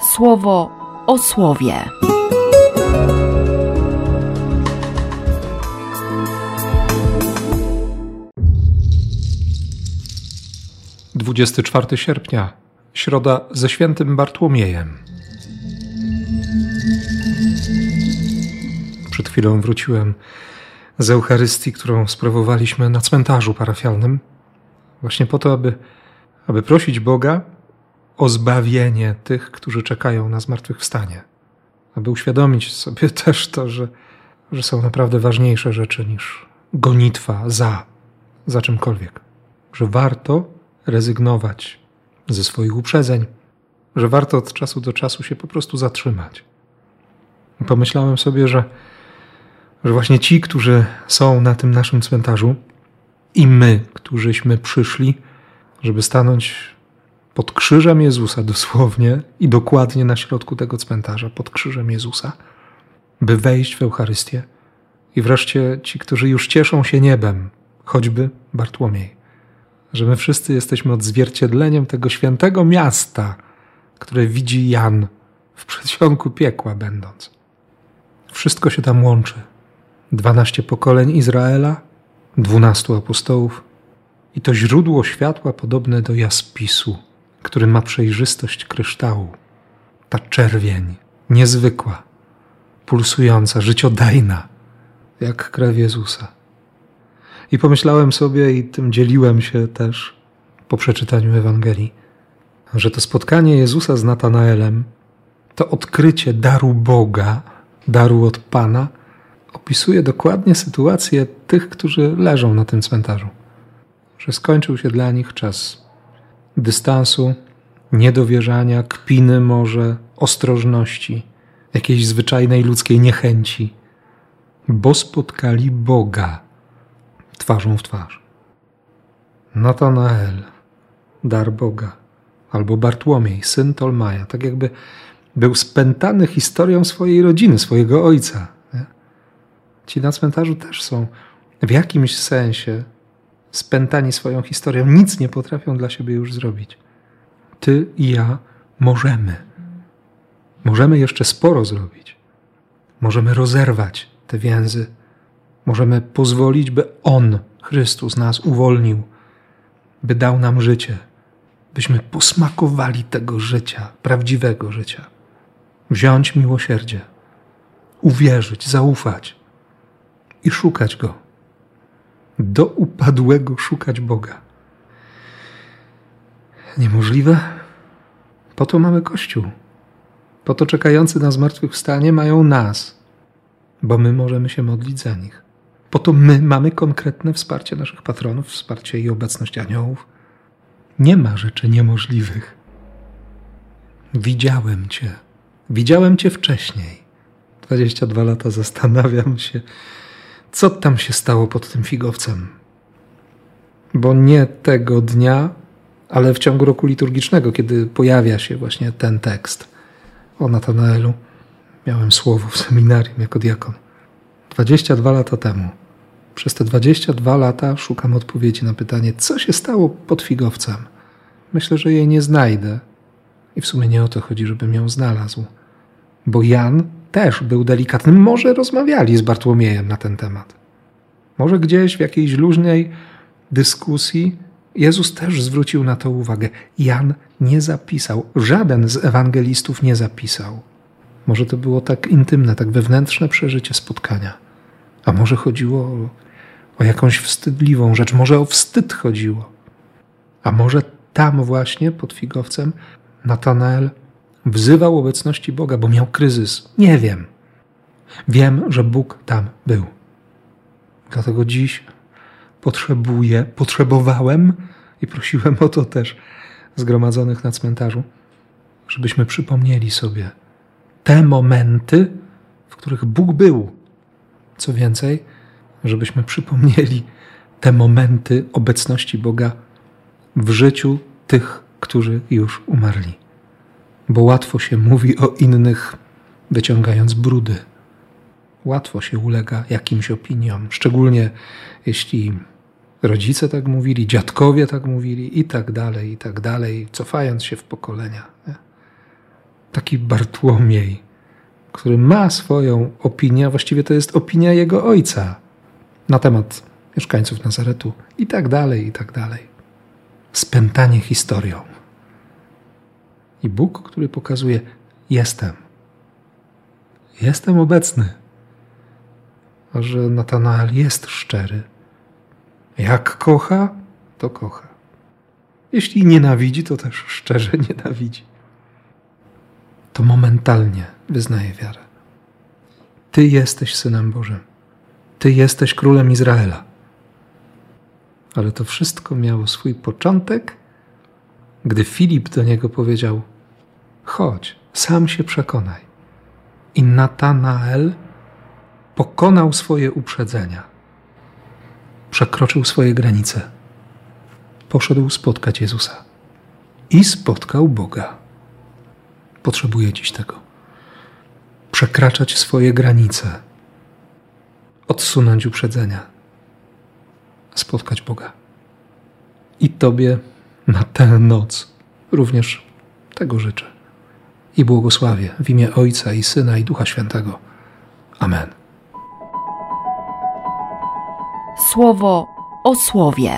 słowo o słowie. Dwudziesty czwarty sierpnia, środa ze świętym Bartłomiejem. Przed chwilą wróciłem z Eucharystii, którą sprawowaliśmy na cmentarzu parafialnym, właśnie po to, aby, aby prosić Boga o zbawienie tych, którzy czekają na zmartwychwstanie, aby uświadomić sobie też to, że, że są naprawdę ważniejsze rzeczy niż gonitwa za, za czymkolwiek, że warto rezygnować ze swoich uprzedzeń, że warto od czasu do czasu się po prostu zatrzymać. Pomyślałem sobie, że że właśnie ci, którzy są na tym naszym cmentarzu i my, którzyśmy przyszli, żeby stanąć pod krzyżem Jezusa dosłownie i dokładnie na środku tego cmentarza, pod krzyżem Jezusa, by wejść w Eucharystię. I wreszcie ci, którzy już cieszą się niebem, choćby Bartłomiej, że my wszyscy jesteśmy odzwierciedleniem tego świętego miasta, które widzi Jan w przedsionku piekła będąc. Wszystko się tam łączy dwanaście pokoleń Izraela, dwunastu apostołów i to źródło światła podobne do jaspisu, który ma przejrzystość kryształu. Ta czerwień, niezwykła, pulsująca, życiodajna, jak krew Jezusa. I pomyślałem sobie, i tym dzieliłem się też po przeczytaniu Ewangelii, że to spotkanie Jezusa z Natanaelem, to odkrycie daru Boga, daru od Pana – opisuje dokładnie sytuację tych, którzy leżą na tym cmentarzu. Że skończył się dla nich czas dystansu, niedowierzania, kpiny może, ostrożności, jakiejś zwyczajnej ludzkiej niechęci, bo spotkali Boga twarzą w twarz. Natanael, dar Boga, albo Bartłomiej, syn Tolmaja, tak jakby był spętany historią swojej rodziny, swojego ojca, Ci na cmentarzu też są w jakimś sensie spętani swoją historią. Nic nie potrafią dla siebie już zrobić. Ty i ja możemy. Możemy jeszcze sporo zrobić. Możemy rozerwać te więzy. Możemy pozwolić, by On, Chrystus, nas uwolnił, by dał nam życie, byśmy posmakowali tego życia, prawdziwego życia. Wziąć miłosierdzie, uwierzyć, zaufać i szukać Go. Do upadłego szukać Boga. Niemożliwe? Po to mamy Kościół. Po to czekający na zmartwychwstanie mają nas, bo my możemy się modlić za nich. Po to my mamy konkretne wsparcie naszych patronów, wsparcie i obecność aniołów. Nie ma rzeczy niemożliwych. Widziałem Cię. Widziałem Cię wcześniej. 22 lata zastanawiam się, co tam się stało pod tym figowcem. Bo nie tego dnia, ale w ciągu roku liturgicznego, kiedy pojawia się właśnie ten tekst o Natanaelu, miałem słowo w seminarium jako diakon. 22 lata temu. Przez te 22 lata szukam odpowiedzi na pytanie, co się stało pod figowcem. Myślę, że jej nie znajdę. I w sumie nie o to chodzi, żebym ją znalazł. Bo Jan też był delikatny. Może rozmawiali z Bartłomiejem na ten temat. Może gdzieś w jakiejś luźnej dyskusji Jezus też zwrócił na to uwagę. Jan nie zapisał, żaden z ewangelistów nie zapisał. Może to było tak intymne, tak wewnętrzne przeżycie spotkania. A może chodziło o, o jakąś wstydliwą rzecz, może o wstyd chodziło. A może tam właśnie pod figowcem Natanael wzywał obecności Boga, bo miał kryzys. Nie wiem. Wiem, że Bóg tam był. Dlatego dziś potrzebuję, potrzebowałem i prosiłem o to też zgromadzonych na cmentarzu, żebyśmy przypomnieli sobie te momenty, w których Bóg był. Co więcej, żebyśmy przypomnieli te momenty obecności Boga w życiu tych, którzy już umarli bo łatwo się mówi o innych, wyciągając brudy. Łatwo się ulega jakimś opiniom, szczególnie jeśli rodzice tak mówili, dziadkowie tak mówili i tak dalej, i tak dalej, cofając się w pokolenia. Nie? taki Bartłomiej, który ma swoją opinię, właściwie to jest opinia jego ojca na temat mieszkańców Nazaretu i tak dalej, i tak dalej. Spętanie historią. I Bóg, który pokazuje: Jestem. Jestem obecny. A że Natanael jest szczery. Jak kocha, to kocha. Jeśli nienawidzi, to też szczerze nienawidzi. To momentalnie wyznaje wiarę. Ty jesteś synem Bożym. Ty jesteś królem Izraela. Ale to wszystko miało swój początek, gdy Filip do niego powiedział: Chodź, sam się przekonaj. I Natanael pokonał swoje uprzedzenia, przekroczył swoje granice, poszedł spotkać Jezusa i spotkał Boga. Potrzebuje dziś tego. Przekraczać swoje granice, odsunąć uprzedzenia, spotkać Boga. I Tobie na tę noc również tego życzę. I błogosławię w imię Ojca i Syna i Ducha Świętego. Amen. Słowo o słowie.